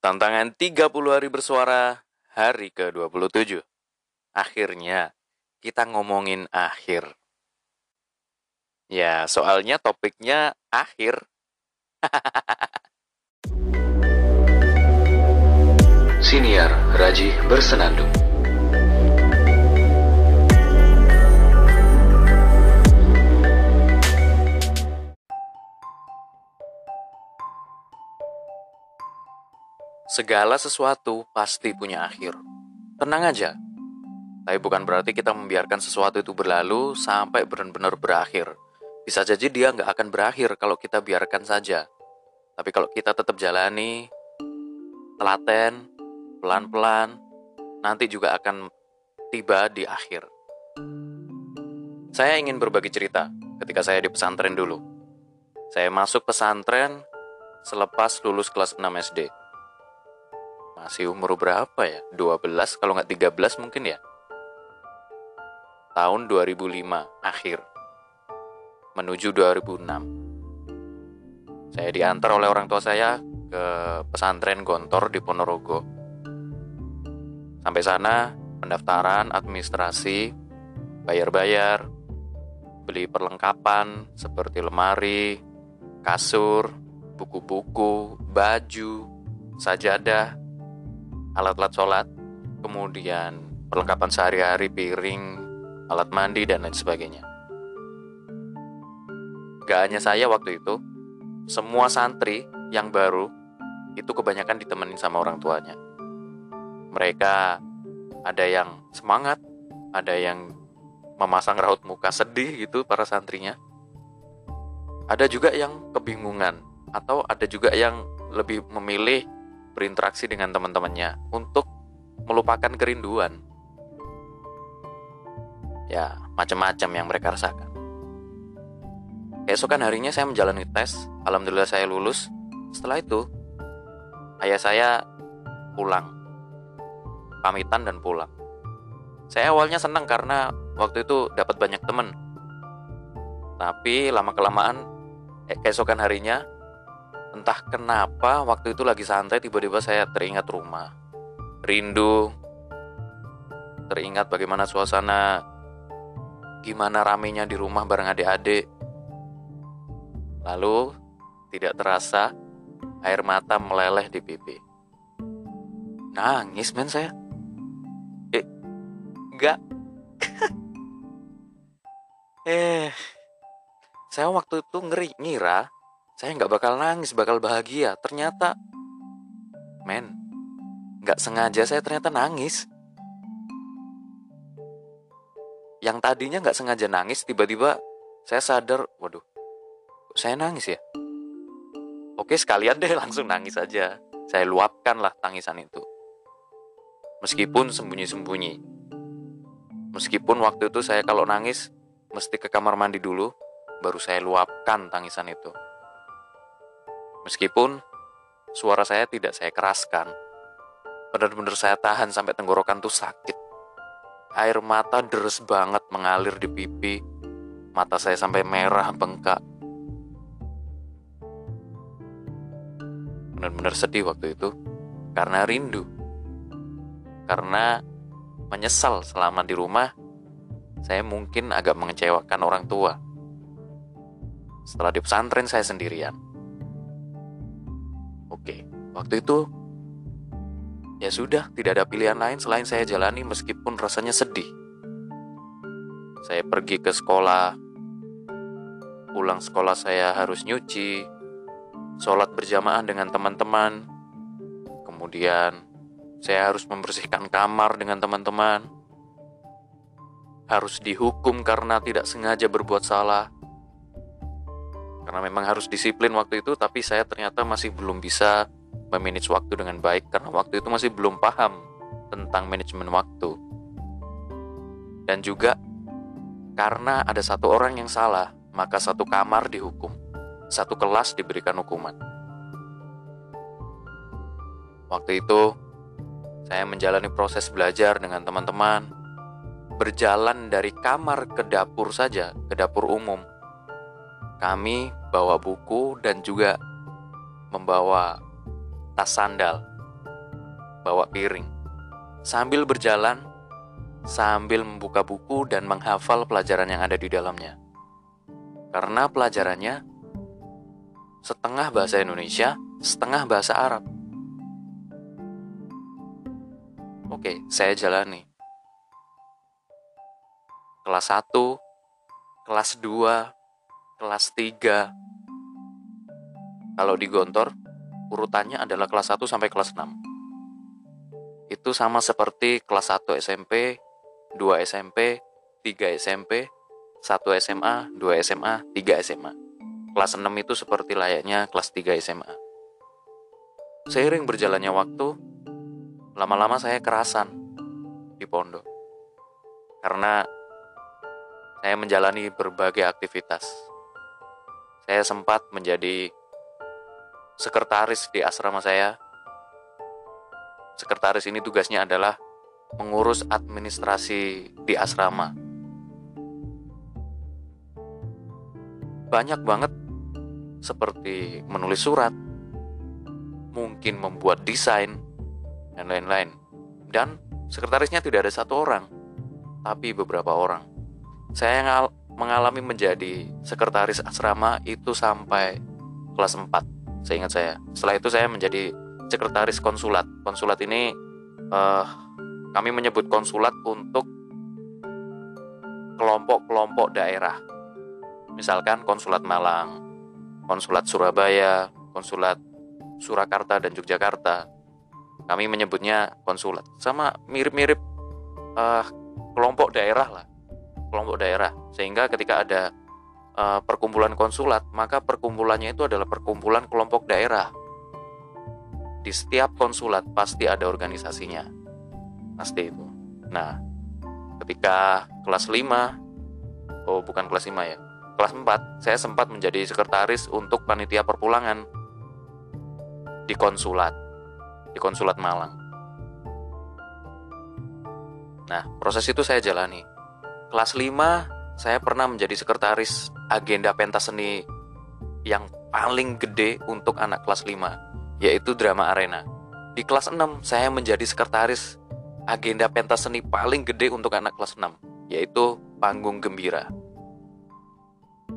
Tantangan 30 hari bersuara hari ke-27. Akhirnya kita ngomongin akhir. Ya, soalnya topiknya akhir. Siniar Raji Bersenandung Segala sesuatu pasti punya akhir. Tenang aja. Tapi bukan berarti kita membiarkan sesuatu itu berlalu sampai benar-benar berakhir. Bisa jadi dia nggak akan berakhir kalau kita biarkan saja. Tapi kalau kita tetap jalani, telaten, pelan-pelan, nanti juga akan tiba di akhir. Saya ingin berbagi cerita ketika saya di pesantren dulu. Saya masuk pesantren selepas lulus kelas 6 SD masih umur berapa ya? 12 kalau nggak 13 mungkin ya. Tahun 2005 akhir. Menuju 2006. Saya diantar oleh orang tua saya ke pesantren Gontor di Ponorogo. Sampai sana, pendaftaran, administrasi, bayar-bayar, beli perlengkapan seperti lemari, kasur, buku-buku, baju, sajadah, alat-alat sholat, kemudian perlengkapan sehari-hari, piring, alat mandi, dan lain sebagainya. Gak hanya saya waktu itu, semua santri yang baru itu kebanyakan ditemenin sama orang tuanya. Mereka ada yang semangat, ada yang memasang raut muka sedih gitu para santrinya. Ada juga yang kebingungan atau ada juga yang lebih memilih berinteraksi dengan teman-temannya untuk melupakan kerinduan. Ya, macam-macam yang mereka rasakan. Keesokan harinya saya menjalani tes, alhamdulillah saya lulus. Setelah itu, ayah saya pulang. Pamitan dan pulang. Saya awalnya senang karena waktu itu dapat banyak teman. Tapi lama-kelamaan, eh, keesokan harinya Entah kenapa waktu itu lagi santai tiba-tiba saya teringat rumah. Rindu. Teringat bagaimana suasana gimana ramenya di rumah bareng adik-adik. Lalu tidak terasa air mata meleleh di pipi. Nangis men saya. Eh, enggak. eh, saya waktu itu ngeri ngira saya nggak bakal nangis, bakal bahagia. Ternyata, men, nggak sengaja saya ternyata nangis. Yang tadinya nggak sengaja nangis, tiba-tiba saya sadar, waduh, saya nangis ya? Oke, sekalian deh langsung nangis aja. Saya luapkan lah tangisan itu. Meskipun sembunyi-sembunyi. Meskipun waktu itu saya kalau nangis, mesti ke kamar mandi dulu, baru saya luapkan tangisan itu. Meskipun suara saya tidak saya keraskan, benar-benar saya tahan sampai tenggorokan tuh sakit. Air mata deres banget mengalir di pipi, mata saya sampai merah bengkak. Benar-benar sedih waktu itu, karena rindu. Karena menyesal selama di rumah, saya mungkin agak mengecewakan orang tua. Setelah di pesantren saya sendirian Oke, waktu itu ya sudah, tidak ada pilihan lain selain saya jalani meskipun rasanya sedih. Saya pergi ke sekolah, pulang sekolah saya harus nyuci, sholat berjamaah dengan teman-teman, kemudian saya harus membersihkan kamar dengan teman-teman, harus dihukum karena tidak sengaja berbuat salah, karena memang harus disiplin waktu itu tapi saya ternyata masih belum bisa memanage waktu dengan baik karena waktu itu masih belum paham tentang manajemen waktu. Dan juga karena ada satu orang yang salah maka satu kamar dihukum satu kelas diberikan hukuman. Waktu itu saya menjalani proses belajar dengan teman-teman berjalan dari kamar ke dapur saja ke dapur umum kami bawa buku dan juga membawa tas sandal. bawa piring. Sambil berjalan, sambil membuka buku dan menghafal pelajaran yang ada di dalamnya. Karena pelajarannya setengah bahasa Indonesia, setengah bahasa Arab. Oke, saya jalani. Kelas 1, kelas 2, kelas 3. Kalau di Gontor, urutannya adalah kelas 1 sampai kelas 6. Itu sama seperti kelas 1 SMP, 2 SMP, 3 SMP, 1 SMA, 2 SMA, 3 SMA. Kelas 6 itu seperti layaknya kelas 3 SMA. Seiring berjalannya waktu, lama-lama saya kerasan di pondok. Karena saya menjalani berbagai aktivitas. Saya sempat menjadi sekretaris di asrama saya. Sekretaris ini tugasnya adalah mengurus administrasi di asrama. Banyak banget seperti menulis surat, mungkin membuat desain, dan lain-lain. Dan sekretarisnya tidak ada satu orang, tapi beberapa orang. Saya mengalami menjadi sekretaris asrama itu sampai kelas 4, seingat saya. Setelah itu saya menjadi sekretaris konsulat. Konsulat ini uh, kami menyebut konsulat untuk kelompok-kelompok daerah. Misalkan konsulat Malang, konsulat Surabaya, konsulat Surakarta dan Yogyakarta. Kami menyebutnya konsulat. Sama mirip-mirip uh, kelompok daerah lah. Kelompok daerah. Sehingga ketika ada uh, perkumpulan konsulat, maka perkumpulannya itu adalah perkumpulan kelompok daerah. Di setiap konsulat pasti ada organisasinya pasti itu nah ketika kelas 5 oh bukan kelas 5 ya kelas 4 saya sempat menjadi sekretaris untuk panitia perpulangan di konsulat di konsulat Malang nah proses itu saya jalani kelas 5 saya pernah menjadi sekretaris agenda pentas seni yang paling gede untuk anak kelas 5 yaitu drama arena di kelas 6 saya menjadi sekretaris agenda pentas seni paling gede untuk anak kelas 6, yaitu panggung gembira.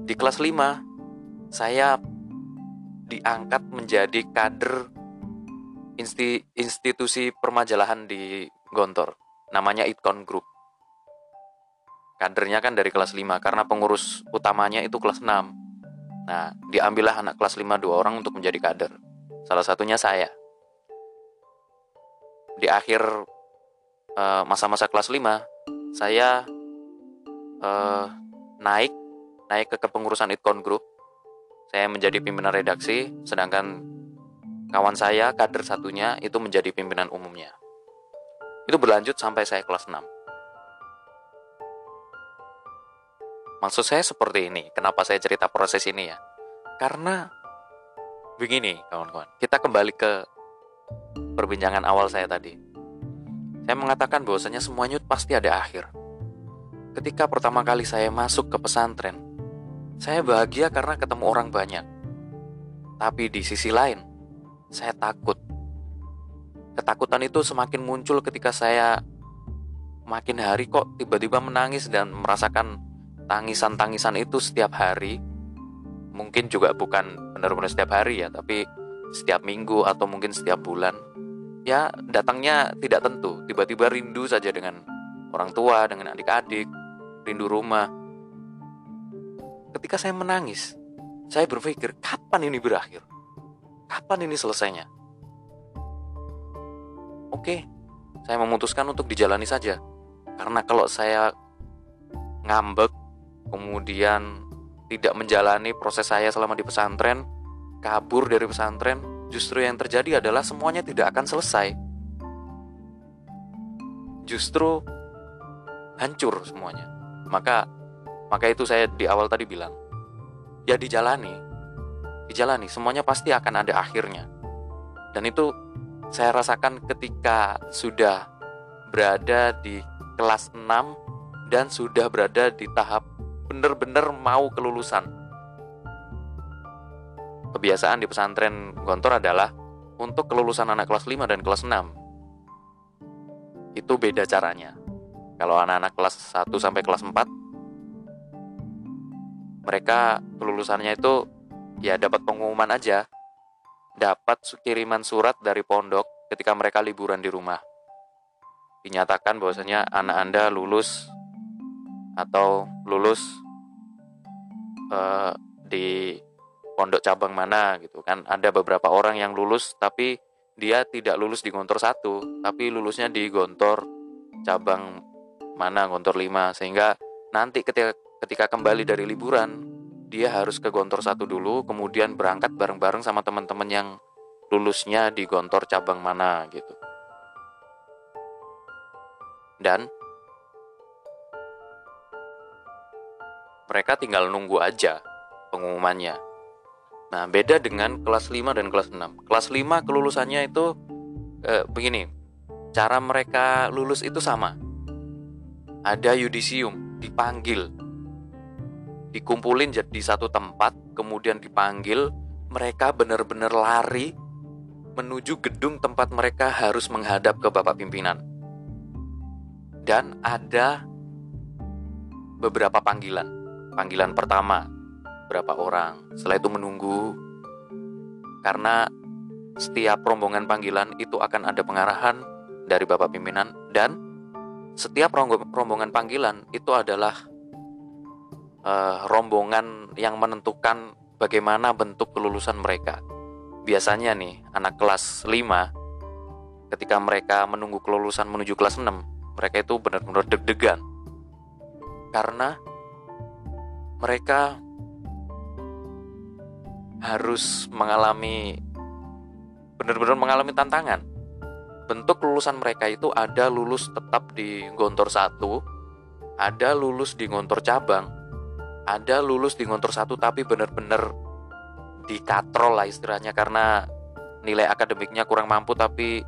Di kelas 5, saya diangkat menjadi kader institusi permajalahan di Gontor, namanya Itkon Group. Kadernya kan dari kelas 5 karena pengurus utamanya itu kelas 6. Nah, diambillah anak kelas 5 dua orang untuk menjadi kader. Salah satunya saya. Di akhir Eh, masa-masa uh, kelas 5 saya uh, naik naik ke kepengurusan Itkon Group saya menjadi pimpinan redaksi sedangkan kawan saya kader satunya itu menjadi pimpinan umumnya itu berlanjut sampai saya kelas 6 maksud saya seperti ini kenapa saya cerita proses ini ya karena begini kawan-kawan kita kembali ke perbincangan awal saya tadi saya mengatakan bahwasanya semuanya pasti ada akhir. Ketika pertama kali saya masuk ke pesantren, saya bahagia karena ketemu orang banyak. Tapi di sisi lain, saya takut. Ketakutan itu semakin muncul ketika saya makin hari kok tiba-tiba menangis dan merasakan tangisan-tangisan itu setiap hari. Mungkin juga bukan benar-benar setiap hari ya, tapi setiap minggu atau mungkin setiap bulan ya datangnya tidak tentu. Tiba-tiba rindu saja dengan orang tua, dengan adik-adik, rindu rumah. Ketika saya menangis, saya berpikir, kapan ini berakhir? Kapan ini selesainya? Oke, saya memutuskan untuk dijalani saja. Karena kalau saya ngambek, kemudian tidak menjalani proses saya selama di pesantren, kabur dari pesantren, justru yang terjadi adalah semuanya tidak akan selesai. Justru hancur semuanya. Maka maka itu saya di awal tadi bilang, ya dijalani. Dijalani, semuanya pasti akan ada akhirnya. Dan itu saya rasakan ketika sudah berada di kelas 6 dan sudah berada di tahap benar-benar mau kelulusan kebiasaan di pesantren Gontor adalah untuk kelulusan anak kelas 5 dan kelas 6 itu beda caranya. Kalau anak-anak kelas 1 sampai kelas 4 mereka kelulusannya itu ya dapat pengumuman aja. Dapat kiriman surat dari pondok ketika mereka liburan di rumah. Dinyatakan bahwasanya anak Anda lulus atau lulus uh, di pondok cabang mana gitu kan. Ada beberapa orang yang lulus tapi dia tidak lulus di Gontor satu, tapi lulusnya di Gontor cabang mana Gontor 5 sehingga nanti ketika ketika kembali dari liburan dia harus ke Gontor satu dulu kemudian berangkat bareng-bareng sama teman-teman yang lulusnya di Gontor cabang mana gitu. Dan mereka tinggal nunggu aja pengumumannya. Nah, beda dengan kelas 5 dan kelas 6. Kelas 5 kelulusannya itu eh, begini. Cara mereka lulus itu sama. Ada yudisium, dipanggil. Dikumpulin di satu tempat, kemudian dipanggil, mereka benar-benar lari menuju gedung tempat mereka harus menghadap ke Bapak pimpinan. Dan ada beberapa panggilan. Panggilan pertama berapa orang. Setelah itu menunggu karena setiap rombongan panggilan itu akan ada pengarahan dari Bapak pimpinan dan setiap rombongan panggilan itu adalah uh, rombongan yang menentukan bagaimana bentuk kelulusan mereka. Biasanya nih, anak kelas 5 ketika mereka menunggu kelulusan menuju kelas 6, mereka itu benar-benar deg-degan. Karena mereka harus mengalami benar-benar mengalami tantangan. Bentuk lulusan mereka itu ada lulus tetap di Gontor 1, ada lulus di Gontor cabang, ada lulus di Gontor 1 tapi benar-benar dikatrol lah istilahnya karena nilai akademiknya kurang mampu tapi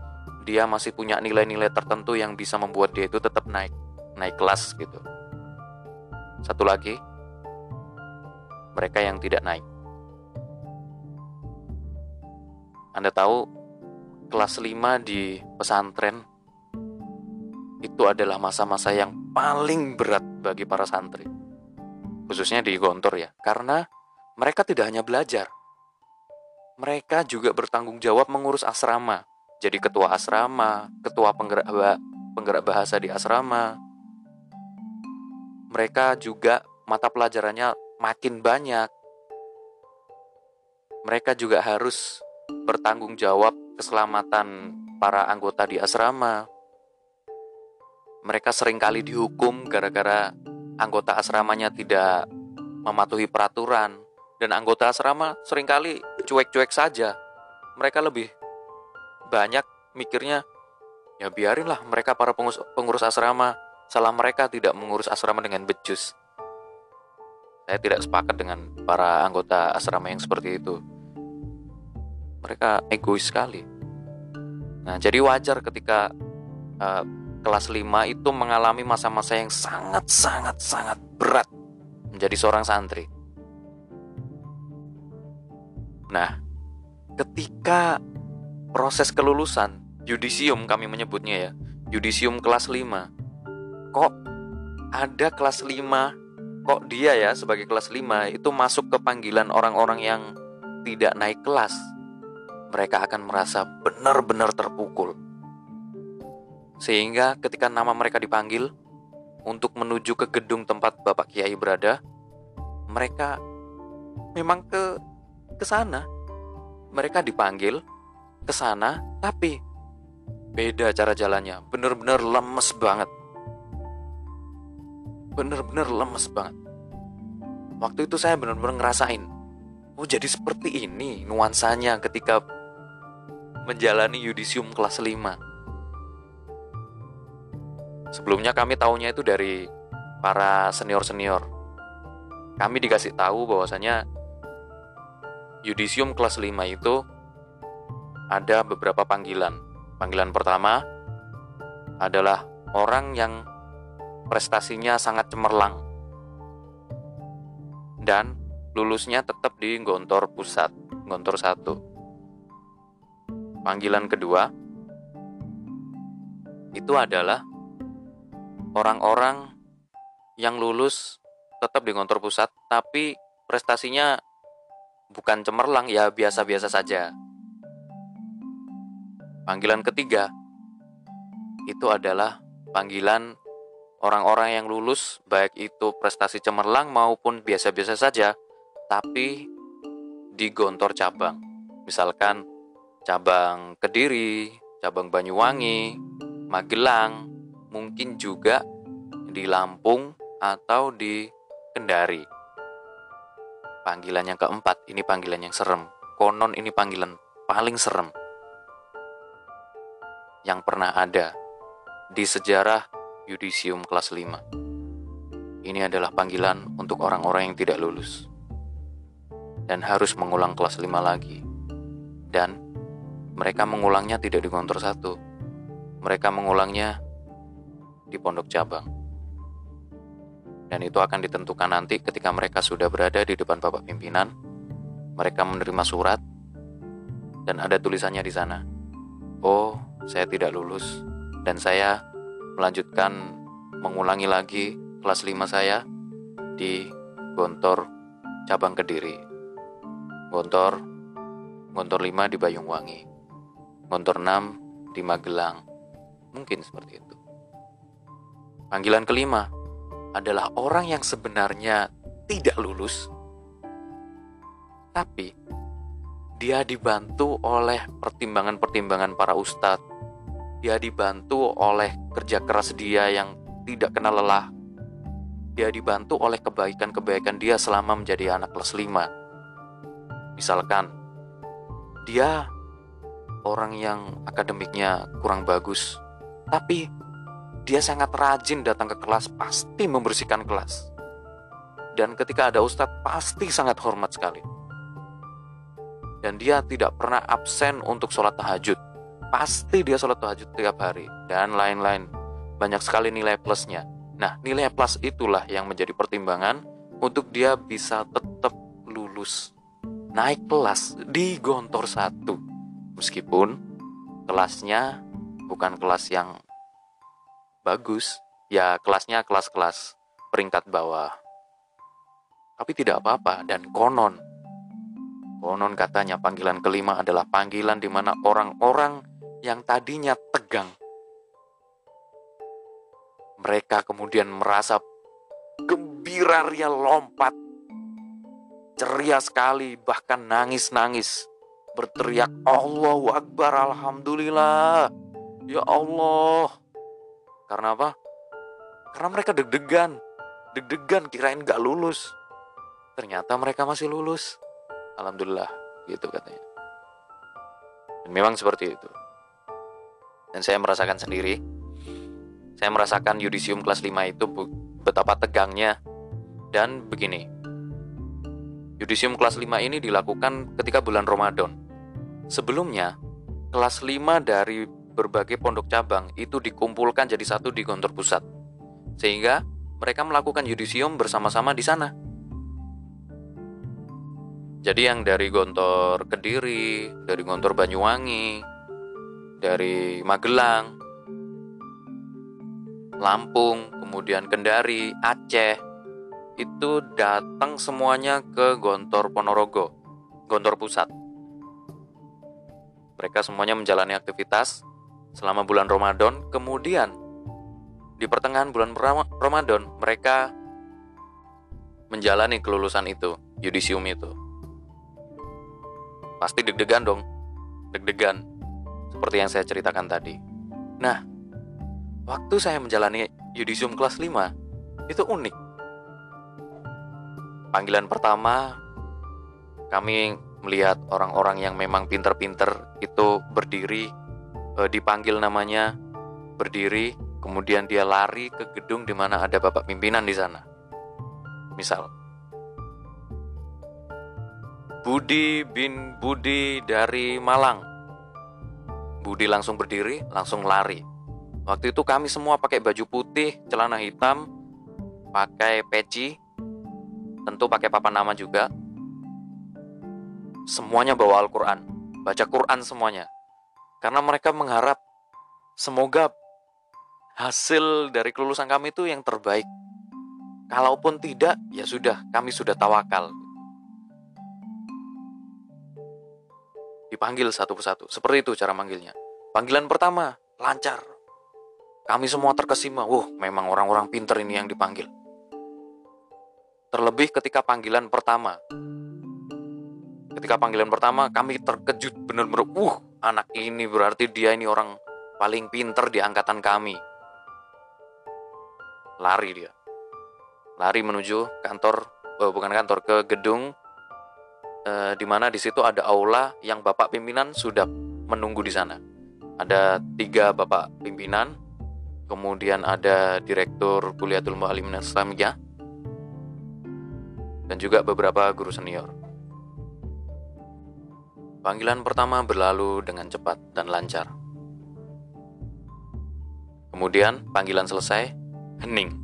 dia masih punya nilai-nilai tertentu yang bisa membuat dia itu tetap naik naik kelas gitu. Satu lagi, mereka yang tidak naik. Anda tahu kelas 5 di pesantren itu adalah masa-masa yang paling berat bagi para santri. Khususnya di Gontor ya, karena mereka tidak hanya belajar. Mereka juga bertanggung jawab mengurus asrama. Jadi ketua asrama, ketua penggerak, penggerak bahasa di asrama. Mereka juga mata pelajarannya makin banyak. Mereka juga harus bertanggung jawab keselamatan para anggota di asrama. Mereka sering kali dihukum gara-gara anggota asramanya tidak mematuhi peraturan dan anggota asrama sering kali cuek-cuek saja. Mereka lebih banyak mikirnya ya biarinlah mereka para pengurus, pengurus asrama salah mereka tidak mengurus asrama dengan becus. Saya tidak sepakat dengan para anggota asrama yang seperti itu mereka egois sekali. Nah, jadi wajar ketika uh, kelas 5 itu mengalami masa-masa yang sangat-sangat-sangat berat menjadi seorang santri. Nah, ketika proses kelulusan, yudisium kami menyebutnya ya, yudisium kelas 5. Kok ada kelas 5, kok dia ya sebagai kelas 5 itu masuk ke panggilan orang-orang yang tidak naik kelas mereka akan merasa benar-benar terpukul. Sehingga ketika nama mereka dipanggil untuk menuju ke gedung tempat Bapak Kiai berada, mereka memang ke ke sana. Mereka dipanggil ke sana, tapi beda cara jalannya. Benar-benar lemes banget. Benar-benar lemes banget. Waktu itu saya benar-benar ngerasain, oh jadi seperti ini nuansanya ketika menjalani yudisium kelas 5. Sebelumnya kami tahunya itu dari para senior-senior. Kami dikasih tahu bahwasanya yudisium kelas 5 itu ada beberapa panggilan. Panggilan pertama adalah orang yang prestasinya sangat cemerlang dan lulusnya tetap di Gontor Pusat, Gontor 1. Panggilan kedua itu adalah orang-orang yang lulus tetap di kantor pusat tapi prestasinya bukan cemerlang ya biasa-biasa saja. Panggilan ketiga itu adalah panggilan orang-orang yang lulus baik itu prestasi cemerlang maupun biasa-biasa saja tapi di gontor cabang. Misalkan cabang Kediri, cabang Banyuwangi, Magelang, mungkin juga di Lampung atau di Kendari. Panggilan yang keempat, ini panggilan yang serem. Konon ini panggilan paling serem yang pernah ada di sejarah yudisium kelas 5. Ini adalah panggilan untuk orang-orang yang tidak lulus dan harus mengulang kelas 5 lagi. Dan mereka mengulangnya tidak di kontor satu. Mereka mengulangnya di pondok cabang. Dan itu akan ditentukan nanti ketika mereka sudah berada di depan Bapak pimpinan. Mereka menerima surat dan ada tulisannya di sana. Oh, saya tidak lulus dan saya melanjutkan mengulangi lagi kelas 5 saya di Gontor cabang Kediri. Gontor Gontor 5 di Bayungwangi. Gontor 6 di Magelang. Mungkin seperti itu. Panggilan kelima adalah orang yang sebenarnya tidak lulus, tapi dia dibantu oleh pertimbangan-pertimbangan para ustadz. Dia dibantu oleh kerja keras dia yang tidak kenal lelah. Dia dibantu oleh kebaikan-kebaikan dia selama menjadi anak kelas 5. Misalkan, dia orang yang akademiknya kurang bagus, tapi dia sangat rajin datang ke kelas, pasti membersihkan kelas. Dan ketika ada ustadz, pasti sangat hormat sekali. Dan dia tidak pernah absen untuk sholat tahajud. Pasti dia sholat tahajud tiap hari. Dan lain-lain. Banyak sekali nilai plusnya. Nah, nilai plus itulah yang menjadi pertimbangan untuk dia bisa tetap lulus. Naik kelas di gontor satu. Meskipun kelasnya bukan kelas yang bagus, ya kelasnya kelas-kelas peringkat bawah. Tapi tidak apa-apa dan konon. Konon katanya panggilan kelima adalah panggilan di mana orang-orang yang tadinya tegang. Mereka kemudian merasa gembira ria lompat. Ceria sekali bahkan nangis-nangis. Berteriak Allahu Akbar Alhamdulillah. Ya Allah, karena apa? Karena mereka deg-degan. Deg-degan kirain gak lulus. Ternyata mereka masih lulus. Alhamdulillah, gitu katanya. Dan memang seperti itu. Dan saya merasakan sendiri. Saya merasakan yudisium kelas 5 itu betapa tegangnya. Dan begini. Yudisium kelas 5 ini dilakukan ketika bulan Ramadan. Sebelumnya, kelas 5 dari berbagai pondok cabang itu dikumpulkan jadi satu di kantor pusat. Sehingga mereka melakukan yudisium bersama-sama di sana. Jadi yang dari Gontor Kediri, dari Gontor Banyuwangi, dari Magelang, Lampung, kemudian Kendari, Aceh, itu datang semuanya ke Gontor Ponorogo, Gontor Pusat. Mereka semuanya menjalani aktivitas selama bulan Ramadan. Kemudian di pertengahan bulan Ramadan mereka menjalani kelulusan itu, yudisium itu. Pasti deg-degan dong, deg-degan seperti yang saya ceritakan tadi. Nah, waktu saya menjalani yudisium kelas 5 itu unik. Panggilan pertama kami melihat orang-orang yang memang pinter-pinter itu berdiri e, dipanggil namanya berdiri, kemudian dia lari ke gedung di mana ada bapak pimpinan di sana. Misal, Budi bin Budi dari Malang. Budi langsung berdiri, langsung lari. Waktu itu kami semua pakai baju putih, celana hitam, pakai peci, tentu pakai papan nama juga. Semuanya bawa Al-Quran, baca Quran semuanya. Karena mereka mengharap semoga hasil dari kelulusan kami itu yang terbaik. Kalaupun tidak, ya sudah, kami sudah tawakal. Dipanggil satu persatu. Seperti itu cara manggilnya. Panggilan pertama, lancar. Kami semua terkesima. Wah, memang orang-orang pinter ini yang dipanggil. Terlebih ketika panggilan pertama. Ketika panggilan pertama, kami terkejut benar-benar. Wuh, anak ini berarti dia ini orang paling pinter di angkatan kami. Lari dia. Lari menuju kantor, oh, bukan kantor, ke gedung eh, di mana di situ ada aula yang bapak pimpinan sudah menunggu di sana. Ada tiga bapak pimpinan, kemudian ada direktur Kuliatul Mu'alimin Islamiyah, dan juga beberapa guru senior. Panggilan pertama berlalu dengan cepat dan lancar. Kemudian panggilan selesai, hening.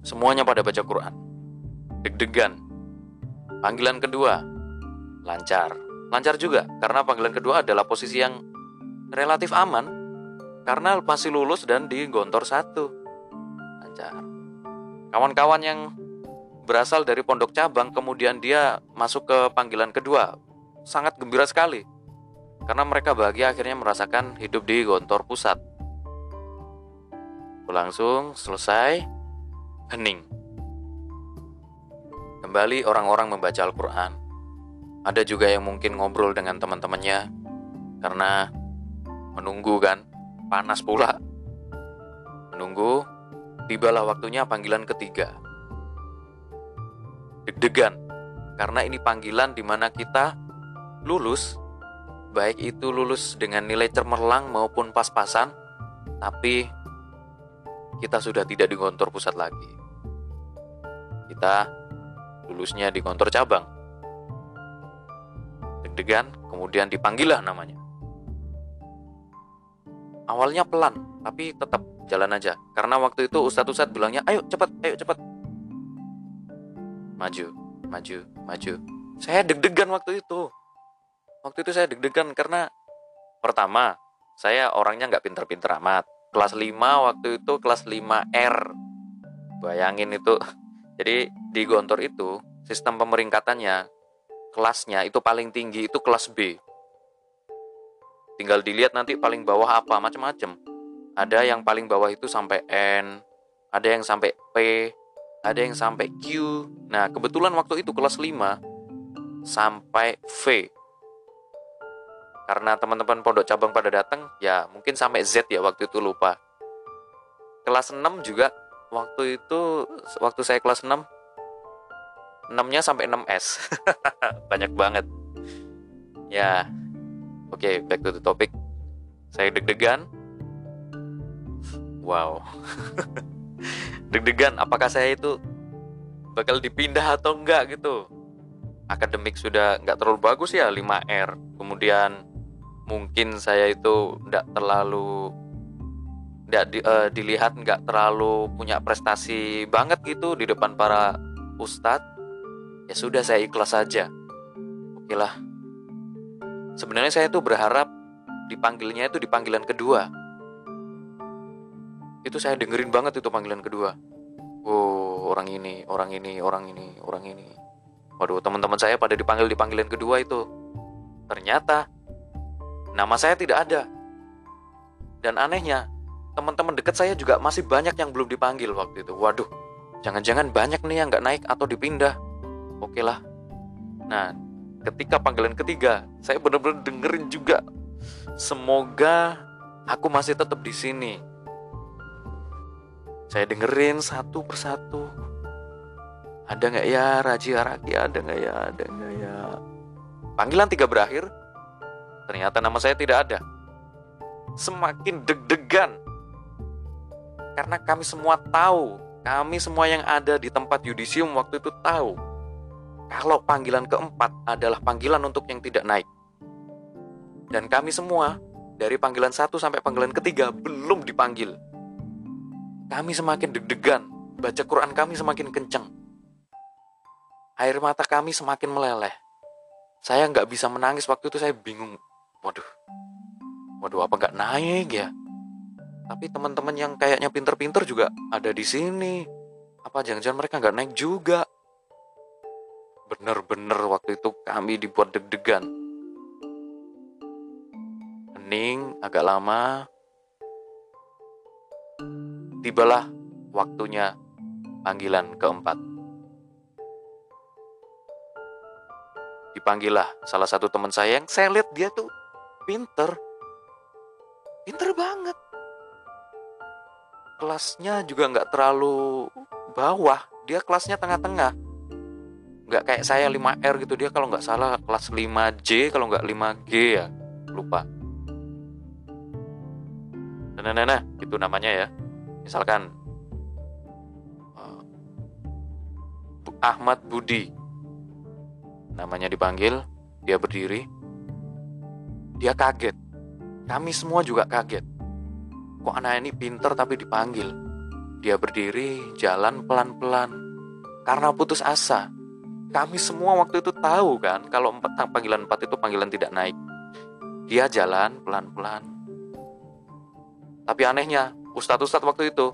Semuanya pada baca Quran. Deg-degan. Panggilan kedua, lancar. Lancar juga, karena panggilan kedua adalah posisi yang relatif aman, karena masih lulus dan di gontor satu. Lancar. Kawan-kawan yang berasal dari pondok cabang, kemudian dia masuk ke panggilan kedua, sangat gembira sekali. Karena mereka bahagia akhirnya merasakan hidup di gontor pusat Berlangsung, selesai, hening. Kembali orang-orang membaca Al-Quran. Ada juga yang mungkin ngobrol dengan teman-temannya karena menunggu kan, panas pula. Menunggu, tibalah waktunya panggilan ketiga. Deg-degan, karena ini panggilan di mana kita lulus, baik itu lulus dengan nilai cemerlang maupun pas-pasan, tapi kita sudah tidak di kantor pusat lagi. Kita lulusnya di kantor cabang. Deg-degan, kemudian dipanggillah namanya. Awalnya pelan, tapi tetap jalan aja. Karena waktu itu Ustadz-Ustadz bilangnya, ayo cepat, ayo cepat. Maju, maju, maju. Saya deg-degan waktu itu. Waktu itu saya deg-degan karena pertama, saya orangnya nggak pinter-pinter amat kelas 5 waktu itu kelas 5R bayangin itu jadi di Gontor itu sistem pemeringkatannya kelasnya itu paling tinggi itu kelas B. Tinggal dilihat nanti paling bawah apa macam-macam ada yang paling bawah itu sampai N ada yang sampai P ada yang sampai Q. Nah kebetulan waktu itu kelas 5 sampai V. Karena teman-teman pondok cabang pada datang ya mungkin sampai Z ya waktu itu lupa. Kelas 6 juga waktu itu waktu saya kelas 6 6 nya sampai 6S banyak banget. Ya oke okay, back to the topic. Saya deg-degan. Wow. Deg-degan apakah saya itu bakal dipindah atau enggak gitu? Akademik sudah nggak terlalu bagus ya 5R kemudian mungkin saya itu tidak terlalu tidak di, uh, dilihat nggak terlalu punya prestasi banget gitu di depan para ustadz ya sudah saya ikhlas saja oke lah sebenarnya saya tuh berharap dipanggilnya itu di panggilan kedua itu saya dengerin banget itu panggilan kedua oh orang ini orang ini orang ini orang ini waduh teman-teman saya pada dipanggil di panggilan kedua itu ternyata Nama saya tidak ada. Dan anehnya, teman-teman dekat saya juga masih banyak yang belum dipanggil waktu itu. Waduh, jangan-jangan banyak nih yang nggak naik atau dipindah. Oke lah. Nah, ketika panggilan ketiga, saya benar-benar dengerin juga. Semoga aku masih tetap di sini. Saya dengerin satu persatu. Ada nggak ya Raji Araki? Ada nggak ya? Ada nggak ya? Panggilan tiga berakhir, Ternyata nama saya tidak ada. Semakin deg-degan. Karena kami semua tahu, kami semua yang ada di tempat yudisium waktu itu tahu. Kalau panggilan keempat adalah panggilan untuk yang tidak naik. Dan kami semua, dari panggilan satu sampai panggilan ketiga, belum dipanggil. Kami semakin deg-degan, baca Quran kami semakin kencang. Air mata kami semakin meleleh. Saya nggak bisa menangis waktu itu saya bingung waduh waduh apa nggak naik ya Tapi teman-teman yang kayaknya pinter-pinter juga ada di sini. Apa jangan-jangan mereka nggak naik juga? Bener-bener waktu itu kami dibuat deg-degan. Hening agak lama. Tibalah waktunya panggilan keempat. Dipanggillah salah satu teman saya yang saya lihat dia tuh pinter. Pinter banget. Kelasnya juga nggak terlalu bawah. Dia kelasnya tengah-tengah. Nggak kayak saya 5R gitu. Dia kalau nggak salah kelas 5J, kalau nggak 5G ya. Lupa. Nah, nah, nah, itu namanya ya. Misalkan uh, Ahmad Budi. Namanya dipanggil, dia berdiri. Dia kaget. Kami semua juga kaget. Kok anak ini pinter tapi dipanggil? Dia berdiri, jalan pelan-pelan. Karena putus asa. Kami semua waktu itu tahu kan, kalau empat, panggilan empat itu panggilan tidak naik. Dia jalan pelan-pelan. Tapi anehnya, ustadz-ustadz waktu itu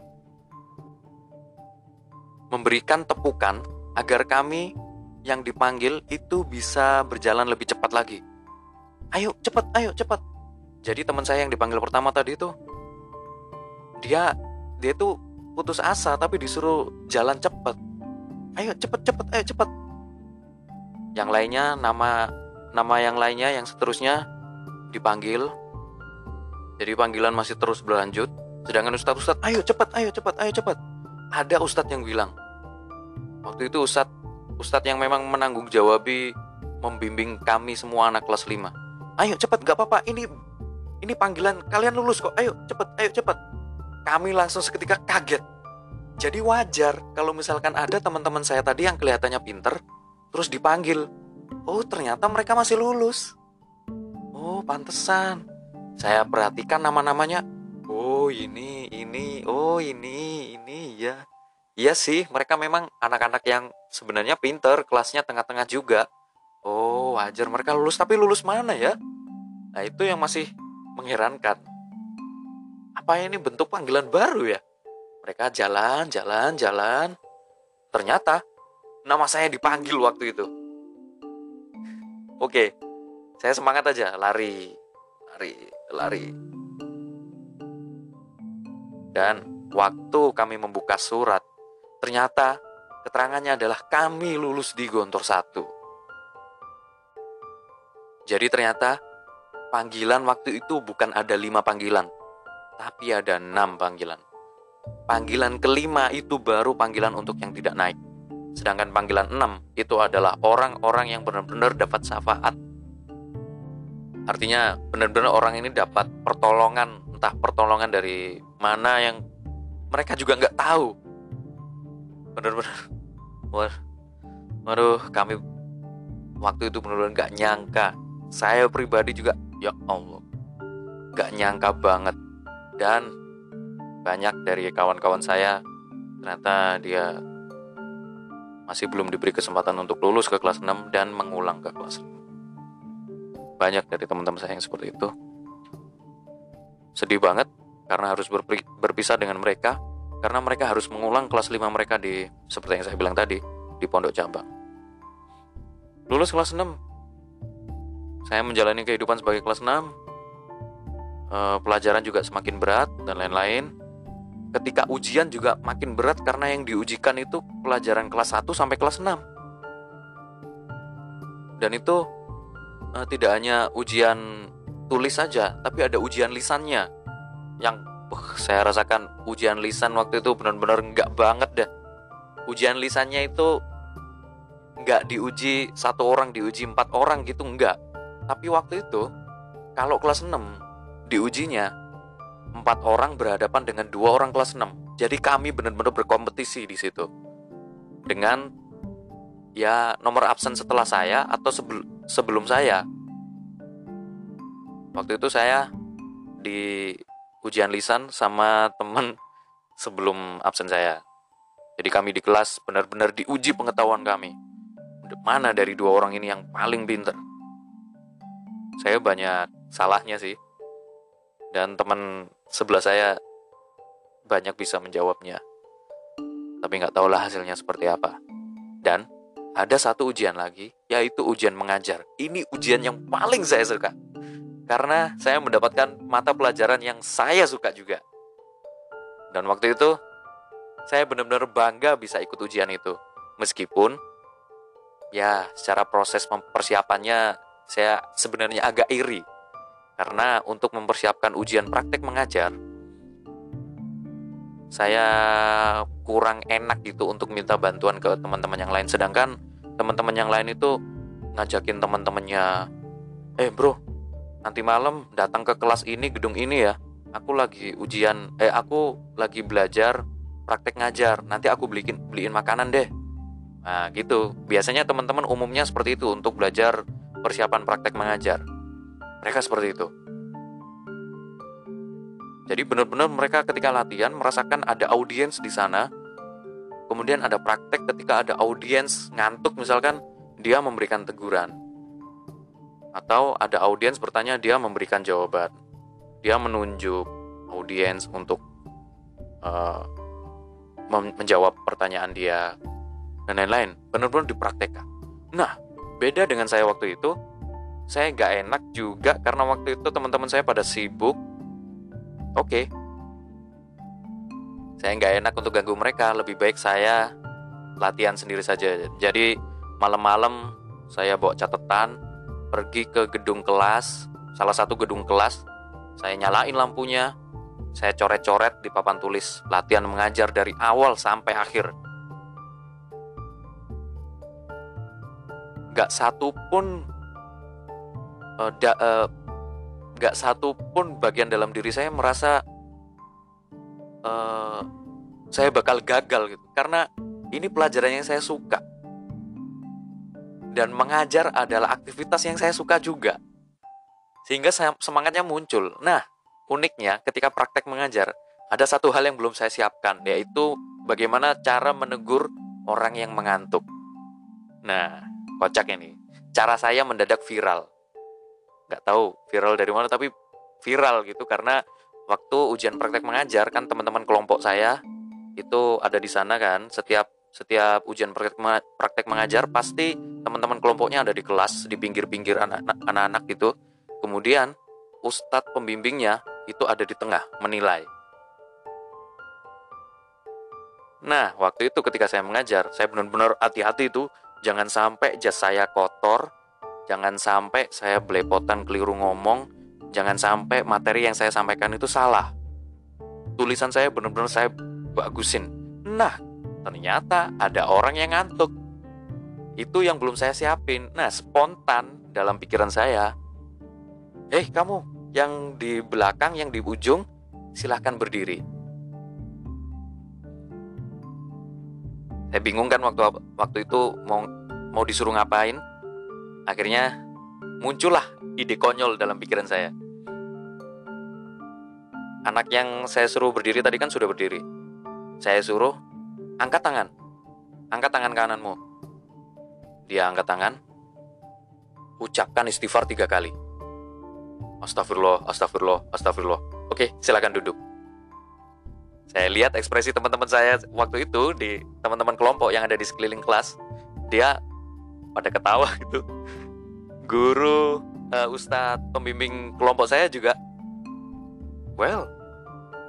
memberikan tepukan agar kami yang dipanggil itu bisa berjalan lebih cepat lagi. Ayo cepat, ayo cepat. Jadi teman saya yang dipanggil pertama tadi itu dia dia tuh putus asa tapi disuruh jalan cepat. Ayo cepet cepet, ayo cepet. Yang lainnya nama nama yang lainnya yang seterusnya dipanggil. Jadi panggilan masih terus berlanjut. Sedangkan ustadz ustadz, ayo cepet, ayo cepet, ayo cepet. Ada ustadz yang bilang, waktu itu ustadz ustadz yang memang menanggung jawabi membimbing kami semua anak kelas 5. Ayo cepet, gak apa-apa. Ini ini panggilan kalian lulus kok. Ayo cepet, ayo cepet. Kami langsung seketika kaget. Jadi wajar kalau misalkan ada teman-teman saya tadi yang kelihatannya pinter, terus dipanggil. Oh ternyata mereka masih lulus. Oh pantesan. Saya perhatikan nama-namanya. Oh ini, ini, oh ini, ini ya. Iya sih, mereka memang anak-anak yang sebenarnya pinter, kelasnya tengah-tengah juga. Oh wajar mereka lulus, tapi lulus mana ya? Nah itu yang masih mengherankan. Apa ini bentuk panggilan baru ya? Mereka jalan, jalan, jalan. Ternyata nama saya dipanggil waktu itu. Oke, saya semangat aja, lari, lari, lari. Dan waktu kami membuka surat, ternyata keterangannya adalah kami lulus di Gontor 1. Jadi ternyata panggilan waktu itu bukan ada lima panggilan, tapi ada enam panggilan. Panggilan kelima itu baru panggilan untuk yang tidak naik. Sedangkan panggilan enam itu adalah orang-orang yang benar-benar dapat syafaat. Artinya benar-benar orang ini dapat pertolongan, entah pertolongan dari mana yang mereka juga nggak tahu. Benar-benar, waduh, kami waktu itu benar-benar nggak nyangka. Saya pribadi juga, ya Allah, nggak nyangka banget. Dan banyak dari kawan-kawan saya ternyata dia masih belum diberi kesempatan untuk lulus ke kelas 6 dan mengulang ke kelas 6. Banyak dari teman-teman saya yang seperti itu. Sedih banget karena harus berpisah dengan mereka karena mereka harus mengulang kelas 5 mereka di seperti yang saya bilang tadi di pondok cabang. Lulus kelas 6. Saya menjalani kehidupan sebagai kelas 6. E, eh, pelajaran juga semakin berat dan lain-lain ketika ujian juga makin berat karena yang diujikan itu pelajaran kelas 1 sampai kelas 6. Dan itu uh, tidak hanya ujian tulis saja, tapi ada ujian lisannya. Yang uh, saya rasakan ujian lisan waktu itu benar-benar enggak banget dah. Ujian lisannya itu enggak diuji satu orang, diuji empat orang gitu enggak. Tapi waktu itu kalau kelas 6 diujinya empat orang berhadapan dengan dua orang kelas 6. Jadi kami benar-benar berkompetisi di situ. Dengan ya nomor absen setelah saya atau sebel, sebelum saya. Waktu itu saya di ujian lisan sama teman sebelum absen saya. Jadi kami di kelas benar-benar diuji pengetahuan kami. Mana dari dua orang ini yang paling pinter? Saya banyak salahnya sih. Dan teman sebelah saya banyak bisa menjawabnya. Tapi nggak tahulah hasilnya seperti apa. Dan ada satu ujian lagi, yaitu ujian mengajar. Ini ujian yang paling saya suka. Karena saya mendapatkan mata pelajaran yang saya suka juga. Dan waktu itu, saya benar-benar bangga bisa ikut ujian itu. Meskipun, ya secara proses persiapannya, saya sebenarnya agak iri. Karena untuk mempersiapkan ujian praktek mengajar, saya kurang enak gitu untuk minta bantuan ke teman-teman yang lain. Sedangkan teman-teman yang lain itu ngajakin teman-temannya eh bro nanti malam datang ke kelas ini gedung ini ya. Aku lagi ujian eh aku lagi belajar praktek ngajar. Nanti aku beliin beliin makanan deh. Nah gitu. Biasanya teman-teman umumnya seperti itu untuk belajar persiapan praktek mengajar mereka seperti itu jadi benar-benar mereka ketika latihan merasakan ada audiens di sana. Kemudian ada praktek ketika ada audiens ngantuk misalkan dia memberikan teguran. Atau ada audiens bertanya dia memberikan jawaban. Dia menunjuk audiens untuk uh, menjawab pertanyaan dia dan lain-lain. Benar-benar dipraktekkan. Nah, beda dengan saya waktu itu, saya gak enak juga karena waktu itu teman-teman saya pada sibuk Oke. Okay. Saya nggak enak untuk ganggu mereka, lebih baik saya latihan sendiri saja. Jadi malam-malam saya bawa catatan, pergi ke gedung kelas, salah satu gedung kelas, saya nyalain lampunya, saya coret-coret di papan tulis latihan mengajar dari awal sampai akhir. Gak satu pun uh, da, uh, satu pun bagian dalam diri saya merasa uh, saya bakal gagal gitu. Karena ini pelajaran yang saya suka. Dan mengajar adalah aktivitas yang saya suka juga. Sehingga saya, semangatnya muncul. Nah uniknya ketika praktek mengajar ada satu hal yang belum saya siapkan yaitu bagaimana cara menegur orang yang mengantuk. Nah kocak ini. Cara saya mendadak viral nggak tahu viral dari mana tapi viral gitu karena waktu ujian praktek mengajar kan teman-teman kelompok saya itu ada di sana kan setiap setiap ujian praktek, praktek mengajar pasti teman-teman kelompoknya ada di kelas di pinggir-pinggir anak-anak gitu. Kemudian ustadz pembimbingnya itu ada di tengah menilai. Nah waktu itu ketika saya mengajar saya benar-benar hati-hati itu jangan sampai jas saya kotor Jangan sampai saya belepotan keliru ngomong, jangan sampai materi yang saya sampaikan itu salah. Tulisan saya benar-benar saya bagusin. Nah, ternyata ada orang yang ngantuk. Itu yang belum saya siapin. Nah, spontan dalam pikiran saya, "Eh, kamu yang di belakang, yang di ujung, silahkan berdiri." Saya bingung kan waktu waktu itu mau mau disuruh ngapain Akhirnya muncullah ide konyol dalam pikiran saya. Anak yang saya suruh berdiri tadi kan sudah berdiri. Saya suruh angkat tangan. Angkat tangan kananmu. Dia angkat tangan. Ucapkan istighfar tiga kali. Astagfirullah, astagfirullah, astagfirullah. Oke, silakan duduk. Saya lihat ekspresi teman-teman saya waktu itu di teman-teman kelompok yang ada di sekeliling kelas. Dia pada ketawa gitu. Guru uh, ustadz pembimbing kelompok saya juga well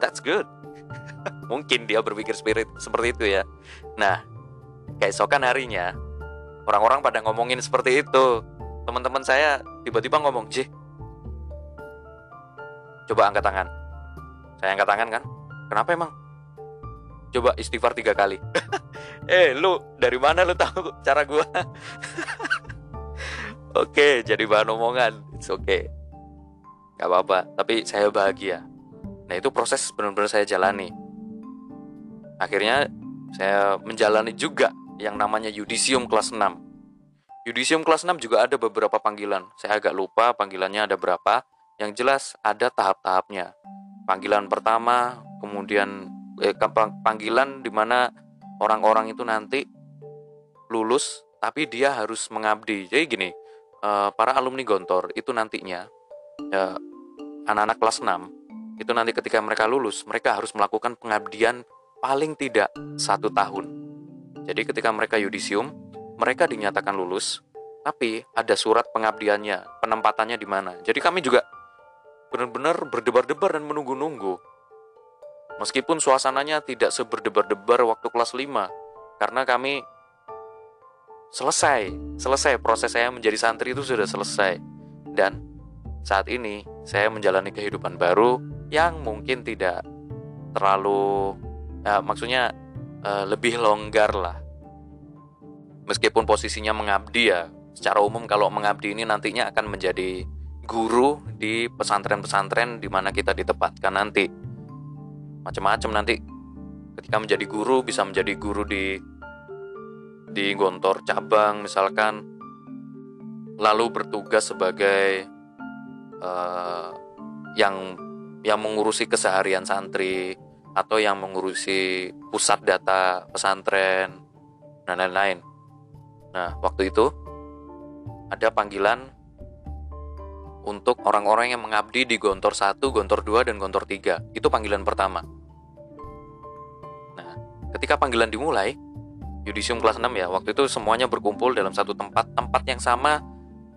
that's good. Mungkin dia berpikir spirit seperti itu ya. Nah keesokan harinya orang-orang pada ngomongin seperti itu. Teman-teman saya tiba-tiba ngomong coba angkat tangan. Saya angkat tangan kan? Kenapa emang coba istighfar tiga kali. Eh lu dari mana lu tahu cara gua? Oke jadi bahan omongan. It's okay. Gak apa-apa tapi saya bahagia. Nah itu proses benar-benar saya jalani. Akhirnya saya menjalani juga yang namanya yudisium kelas 6 yudisium kelas 6 juga ada beberapa panggilan. Saya agak lupa panggilannya ada berapa. Yang jelas ada tahap-tahapnya. Panggilan pertama kemudian eh, panggilan di mana orang-orang itu nanti lulus tapi dia harus mengabdi jadi gini eh, para alumni Gontor itu nantinya ya, anak-anak kelas 6 itu nanti ketika mereka lulus, mereka harus melakukan pengabdian paling tidak satu tahun. Jadi ketika mereka yudisium, mereka dinyatakan lulus, tapi ada surat pengabdiannya, penempatannya di mana. Jadi kami juga benar-benar berdebar-debar dan menunggu-nunggu. Meskipun suasananya tidak seberdebar-debar waktu kelas 5, karena kami selesai, selesai. Proses saya menjadi santri itu sudah selesai. Dan saat ini saya menjalani kehidupan baru yang mungkin tidak terlalu ya, maksudnya uh, lebih longgar lah. Meskipun posisinya mengabdi ya secara umum kalau mengabdi ini nantinya akan menjadi guru di pesantren-pesantren di mana kita ditempatkan nanti macam-macam nanti ketika menjadi guru bisa menjadi guru di di gontor cabang misalkan lalu bertugas sebagai uh, yang yang mengurusi keseharian santri atau yang mengurusi pusat data pesantren dan lain-lain. Nah, waktu itu ada panggilan untuk orang-orang yang mengabdi di Gontor 1, Gontor 2, dan Gontor 3. Itu panggilan pertama. Nah, ketika panggilan dimulai, Yudisium kelas 6 ya, waktu itu semuanya berkumpul dalam satu tempat, tempat yang sama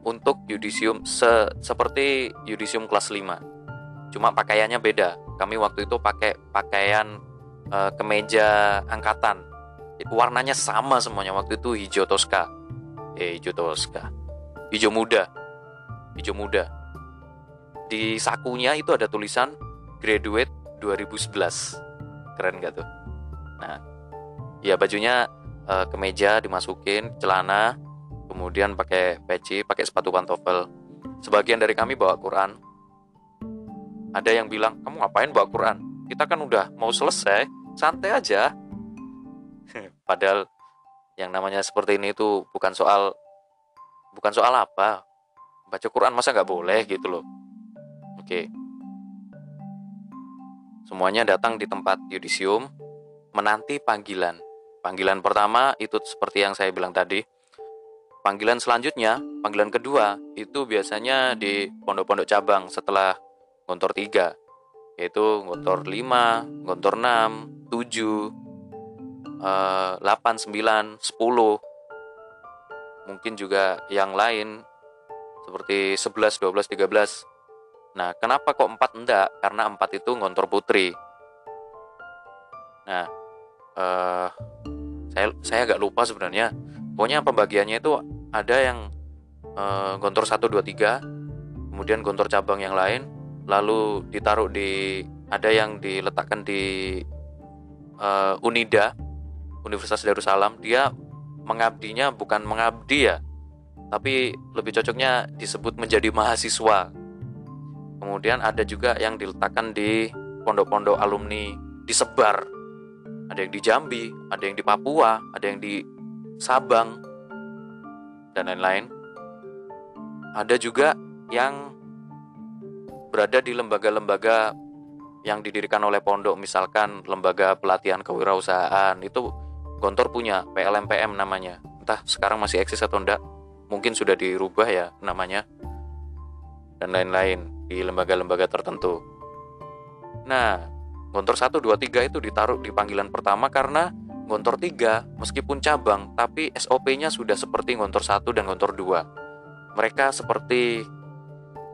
untuk Yudisium se seperti Yudisium kelas 5 cuma pakaiannya beda. Kami waktu itu pakai pakaian uh, kemeja angkatan. Warnanya sama semuanya. Waktu itu hijau toska eh hijau toska hijau muda hijau muda di sakunya itu ada tulisan graduate 2011 keren gak tuh nah ya bajunya uh, kemeja dimasukin celana kemudian pakai peci pakai sepatu pantofel sebagian dari kami bawa Quran ada yang bilang, kamu ngapain bawa Quran? Kita kan udah mau selesai, santai aja. Padahal yang namanya seperti ini itu bukan soal bukan soal apa. Baca Quran masa nggak boleh gitu loh. Oke. Semuanya datang di tempat yudisium menanti panggilan. Panggilan pertama itu seperti yang saya bilang tadi. Panggilan selanjutnya, panggilan kedua itu biasanya di pondok-pondok cabang setelah gontor 3 yaitu gontor 5, gontor 6, 7, uh, 8, 9, 10 mungkin juga yang lain seperti 11, 12, 13 nah kenapa kok 4 enggak? karena 4 itu gontor putri. Nah uh, saya saya agak lupa sebenarnya. Pokoknya pembagiannya itu ada yang uh, gontor 1, 2, 3 kemudian gontor cabang yang lain lalu ditaruh di ada yang diletakkan di uh, Unida Universitas Darussalam. Dia mengabdinya bukan mengabdi ya tapi lebih cocoknya disebut menjadi mahasiswa. Kemudian ada juga yang diletakkan di pondok-pondok alumni disebar ada yang di Jambi ada yang di Papua ada yang di Sabang dan lain-lain. Ada juga yang berada di lembaga-lembaga yang didirikan oleh pondok misalkan lembaga pelatihan kewirausahaan. Itu Gontor punya PLMPM namanya. Entah sekarang masih eksis atau enggak mungkin sudah dirubah ya namanya dan lain-lain di lembaga-lembaga tertentu. Nah Gontor 1, 2, 3 itu ditaruh di panggilan pertama karena Gontor 3 meskipun cabang tapi SOP-nya sudah seperti Gontor 1 dan Gontor 2 mereka seperti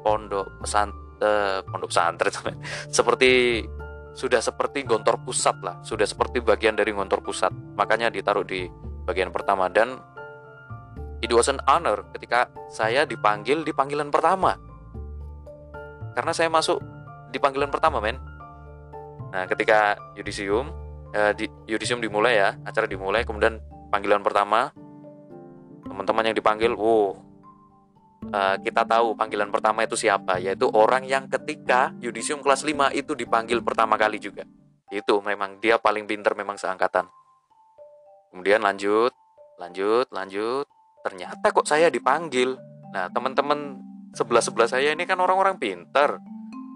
pondok pesantren uh, pondok pesantren seperti sudah seperti gontor pusat lah sudah seperti bagian dari gontor pusat. Makanya ditaruh di bagian pertama dan it was an honor ketika saya dipanggil di panggilan pertama karena saya masuk di panggilan pertama men nah ketika yudisium eh, di, yudisium dimulai ya acara dimulai kemudian panggilan pertama teman-teman yang dipanggil wow uh, kita tahu panggilan pertama itu siapa, yaitu orang yang ketika Yudisium kelas 5 itu dipanggil pertama kali juga. Itu memang dia paling pinter memang seangkatan. Kemudian lanjut, lanjut, lanjut. Ternyata kok saya dipanggil. Nah, teman-teman sebelah-sebelah saya ini kan orang-orang pinter.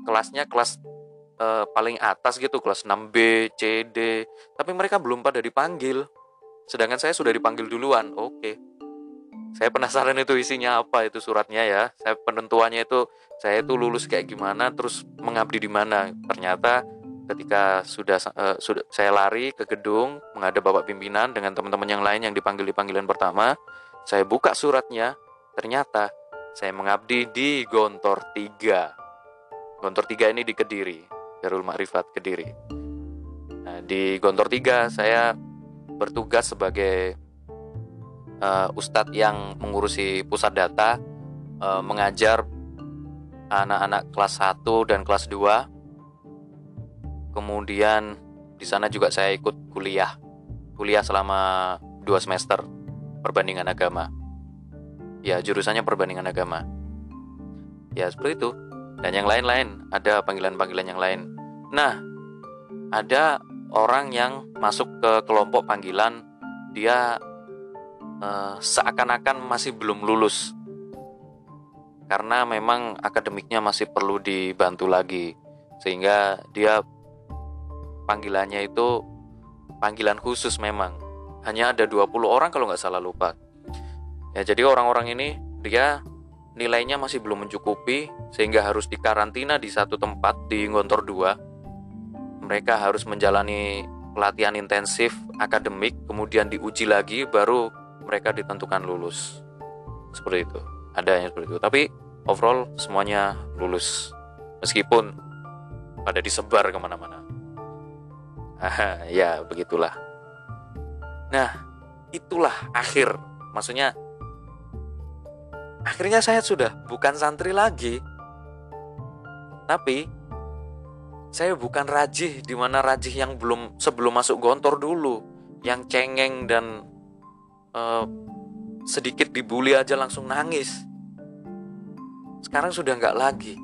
Kelasnya kelas uh, paling atas gitu, kelas 6B, C, D. Tapi mereka belum pada dipanggil. Sedangkan saya sudah dipanggil duluan. Oke. Saya penasaran itu isinya apa itu suratnya ya saya penentuannya itu saya itu lulus kayak gimana terus mengabdi di mana ternyata ketika sudah uh, sudah saya lari ke gedung menghadap bapak pimpinan dengan teman-teman yang lain yang dipanggil di panggilan pertama saya buka suratnya ternyata saya mengabdi di Gontor 3 Gontor 3 ini di Kediri Darul Makrifat Kediri. Nah, di Gontor 3 saya bertugas sebagai uh, ustadz yang mengurusi pusat data uh, mengajar anak-anak kelas 1 dan kelas 2 kemudian di sana juga saya ikut kuliah kuliah selama dua semester perbandingan agama. Ya jurusannya perbandingan agama. Ya seperti itu. Dan yang lain-lain ada panggilan-panggilan yang lain. Nah ada orang yang masuk ke kelompok panggilan dia uh, seakan-akan masih belum lulus. Karena memang akademiknya masih perlu dibantu lagi. Sehingga dia panggilannya itu panggilan khusus memang hanya ada 20 orang kalau nggak salah lupa. Ya jadi orang-orang ini dia nilainya masih belum mencukupi sehingga harus dikarantina di satu tempat di Gontor 2 mereka harus menjalani pelatihan intensif akademik kemudian diuji lagi baru mereka ditentukan lulus. Seperti itu. Ada yang seperti itu. Tapi overall semuanya lulus. Meskipun pada disebar ke mana-mana. Ya begitulah nah itulah akhir maksudnya akhirnya saya sudah bukan santri lagi tapi saya bukan rajih di mana rajih yang belum sebelum masuk gontor dulu yang cengeng dan uh, sedikit dibully aja langsung nangis. Sekarang sudah nggak lagi.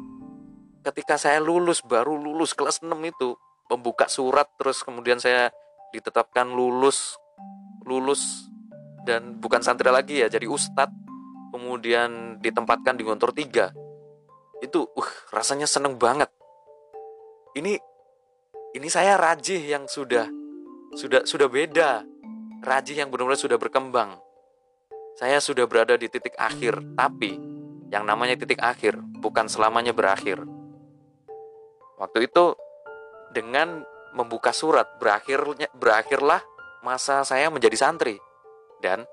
Ketika saya lulus, baru lulus kelas 6 itu, membuka surat terus kemudian saya ditetapkan lulus, lulus dan bukan santri lagi ya, jadi ustadz. Kemudian ditempatkan di Gontor 3. Itu uh, rasanya seneng banget. Ini ini saya rajih yang sudah sudah sudah beda. Rajih yang benar-benar sudah berkembang saya sudah berada di titik akhir, tapi yang namanya titik akhir bukan selamanya berakhir. Waktu itu dengan membuka surat berakhirnya berakhirlah masa saya menjadi santri dan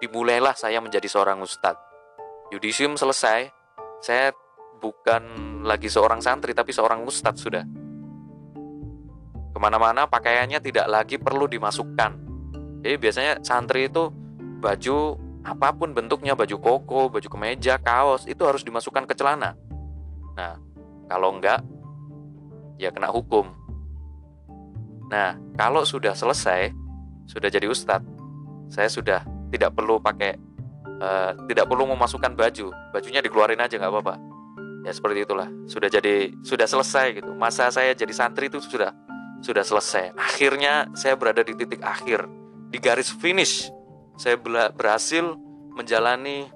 dimulailah saya menjadi seorang ustadz. Yudisium selesai, saya bukan lagi seorang santri tapi seorang ustadz sudah. Ke mana-mana pakaiannya tidak lagi perlu dimasukkan. Jadi biasanya santri itu baju apa pun bentuknya, baju koko, baju kemeja, kaos, itu harus dimasukkan ke celana. Nah, kalau enggak, ya kena hukum. Nah, kalau sudah selesai, sudah jadi ustadz, saya sudah tidak perlu pakai, uh, tidak perlu memasukkan baju, bajunya dikeluarin aja nggak apa-apa. Ya seperti itulah, sudah jadi, sudah selesai gitu. Masa saya jadi santri itu sudah, sudah selesai. Akhirnya saya berada di titik akhir, di garis finish saya berhasil menjalani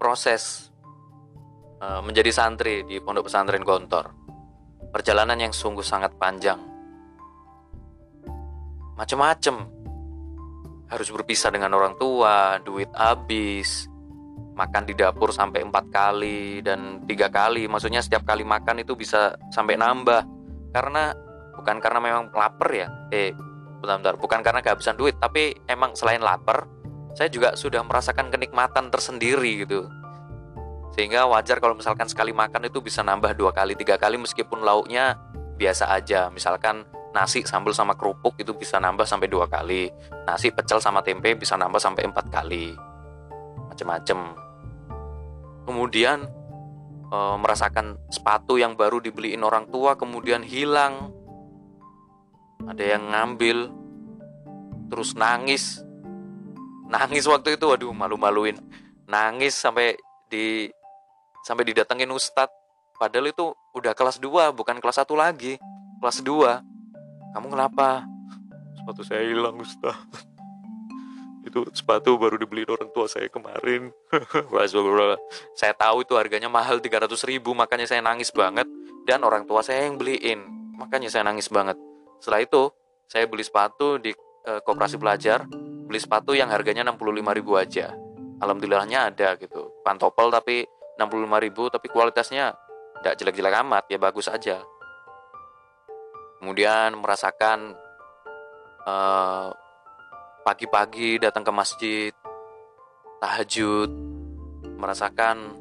proses uh, menjadi santri di Pondok Pesantren Gontor. Perjalanan yang sungguh sangat panjang. Macam-macam. Harus berpisah dengan orang tua, duit habis, makan di dapur sampai empat kali dan tiga kali. Maksudnya setiap kali makan itu bisa sampai nambah. Karena bukan karena memang lapar ya. Eh, bentar-bentar bukan karena kehabisan duit tapi emang selain lapar saya juga sudah merasakan kenikmatan tersendiri gitu sehingga wajar kalau misalkan sekali makan itu bisa nambah dua kali tiga kali meskipun lauknya biasa aja misalkan nasi sambal sama kerupuk itu bisa nambah sampai dua kali. Nasi pecel sama tempe bisa nambah sampai empat kali. Macem-macem. Kemudian e, merasakan sepatu yang baru dibeliin orang tua kemudian hilang. Ada yang ngambil terus nangis. Nangis waktu itu waduh malu-maluin. Nangis sampai di sampai didatengin ustadz. Padahal itu udah kelas 2 bukan kelas 1 lagi kelas 2 kamu kenapa? Sepatu saya hilang ustadz itu sepatu baru dibeli orang tua saya kemarin. Saya tahu itu harganya mahal 300 ribu. Makanya saya nangis banget. Dan orang tua saya yang beliin. Makanya saya nangis banget. Setelah itu, saya beli sepatu di e, koperasi pelajar. beli sepatu yang harganya 65.000 aja. Alhamdulillahnya ada gitu. Pantopel tapi 65.000 tapi kualitasnya tidak jelek-jelek amat. Ya bagus aja kemudian merasakan uh, pagi-pagi datang ke masjid tahajud merasakan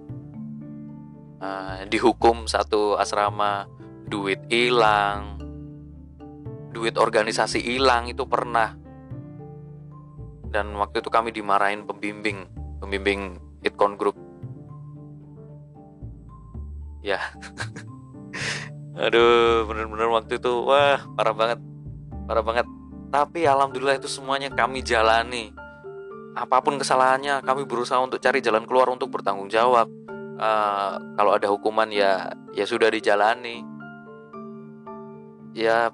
uh, dihukum satu asrama duit hilang duit organisasi hilang itu pernah. Dan waktu itu kami dimarahin pembimbing pembimbing Itcon Group. Ya aduh bener-bener waktu itu wah parah banget. Parah banget. Tapi alhamdulillah itu semuanya kami jalani. Apa pun kesalahannya kami berusaha untuk cari jalan keluar untuk bertanggung jawab. Uh, kalau ada hukuman ya ya sudah dijalani. Ya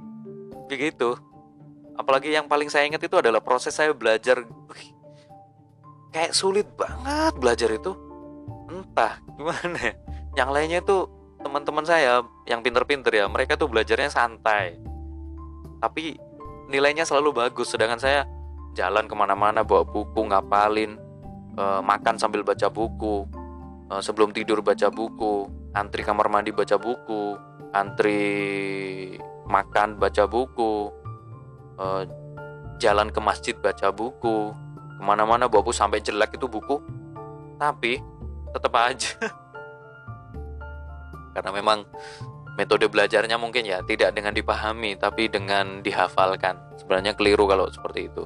begitu. Apalagi yang paling saya ingat itu adalah proses saya belajar kayak sulit banget belajar itu. Entah gimana ya. yang lainnya itu teman-teman saya yang pinter-pinter ya mereka tuh belajarnya santai. Tapi nilainya selalu bagus sedangkan saya jalan ke mana-mana bawa buku ngapalin uh, makan sambil baca buku uh, sebelum tidur baca buku antri kamar mandi baca buku antri makan baca buku uh, jalan ke masjid baca buku ke mana-mana bawa buku sampai jelek itu buku. Tapi tetap aja karena memang metode belajarnya mungkin ya tidak dengan dipahami tapi dengan dihafalkan. Sebenarnya keliru kalau seperti itu.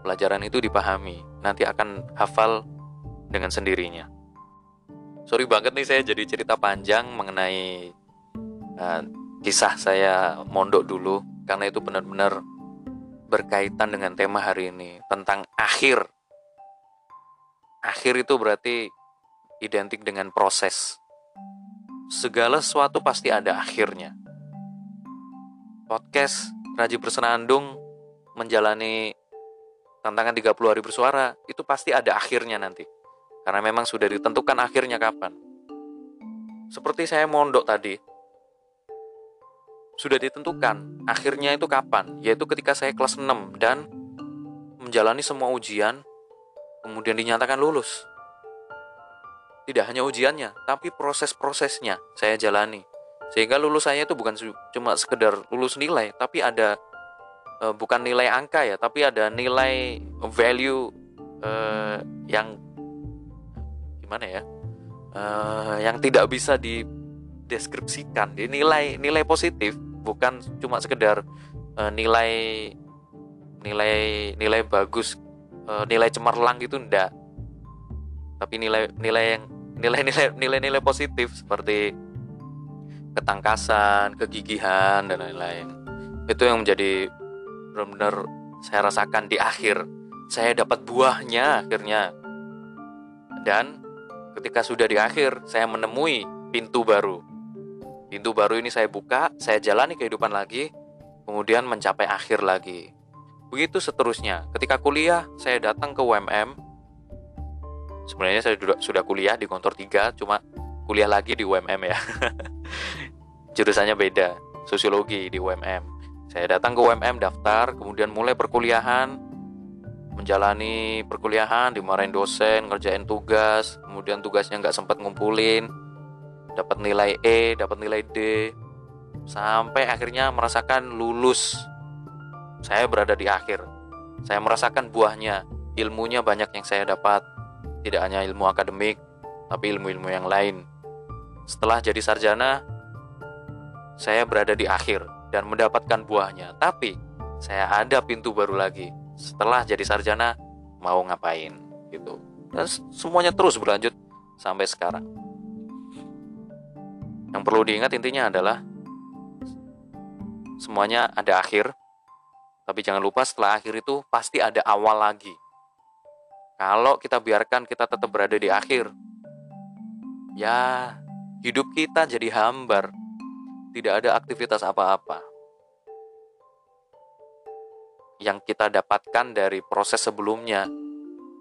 Pelajaran itu dipahami nanti akan hafal dengan sendirinya. Sorry banget nih saya jadi cerita panjang mengenai uh, kisah saya mondok dulu karena itu benar-benar berkaitan dengan tema hari ini tentang akhir. Akhir itu berarti identik dengan proses segala sesuatu pasti ada akhirnya. Podcast Raji Bersenandung menjalani tantangan 30 hari bersuara itu pasti ada akhirnya nanti. Karena memang sudah ditentukan akhirnya kapan. Seperti saya mondok tadi, sudah ditentukan akhirnya itu kapan, yaitu ketika saya kelas 6 dan menjalani semua ujian, kemudian dinyatakan lulus. Tidak hanya ujiannya, tapi proses-prosesnya saya jalani. Sehingga lulus saya itu bukan cuma sekedar lulus nilai, tapi ada uh, bukan nilai angka ya, tapi ada nilai value uh, yang gimana ya? Uh, yang tidak bisa dideskripsikan. Jadi nilai nilai positif bukan cuma sekedar uh, nilai nilai nilai bagus, uh, nilai cemerlang gitu enggak. Tapi nilai nilai yang nilai-nilai nilai-nilai positif seperti ketangkasan, kegigihan dan lain-lain. Itu yang menjadi benar-benar saya rasakan di akhir. Saya dapat buahnya akhirnya. Dan ketika sudah di akhir, saya menemui pintu baru. Pintu baru ini saya buka, saya jalani kehidupan lagi, kemudian mencapai akhir lagi. Begitu seterusnya. Ketika kuliah, saya datang ke UMM sebenarnya saya sudah, sudah kuliah di kontor 3 cuma kuliah lagi di UMM ya. Jurusannya beda sosiologi di UMM saya datang ke UMM daftar kemudian mulai perkuliahan. Menjalani perkuliahan dimarahin dosen ngerjain tugas kemudian tugasnya nggak sempat ngumpulin. Dapat nilai E dapat nilai D. Sampai akhirnya merasakan lulus. Saya berada di akhir. Saya merasakan buahnya ilmunya banyak yang saya dapat tidak hanya ilmu akademik, tapi ilmu-ilmu yang lain. Setelah jadi sarjana, saya berada di akhir dan mendapatkan buahnya. Tapi saya ada pintu baru lagi. Setelah jadi sarjana, mau ngapain gitu. Dan semuanya terus berlanjut sampai sekarang. Yang perlu diingat intinya adalah semuanya ada akhir. Tapi jangan lupa setelah akhir itu pasti ada awal lagi. Kalau kita biarkan kita tetap berada di akhir, ya hidup kita jadi hambar. Tidak ada aktivitas apa-apa. Yang kita dapatkan dari proses sebelumnya,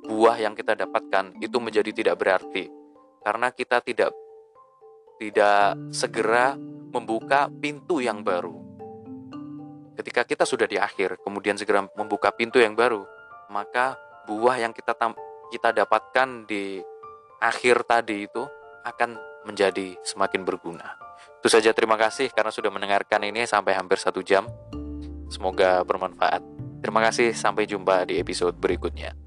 buah yang kita dapatkan itu menjadi tidak berarti karena kita tidak tidak segera membuka pintu yang baru. Ketika kita sudah di akhir, kemudian segera membuka pintu yang baru, maka buah yang kita kita dapatkan di akhir tadi itu akan menjadi semakin berguna. Itu saja terima kasih karena sudah mendengarkan ini sampai hampir satu jam. Semoga bermanfaat. Terima kasih, sampai jumpa di episode berikutnya.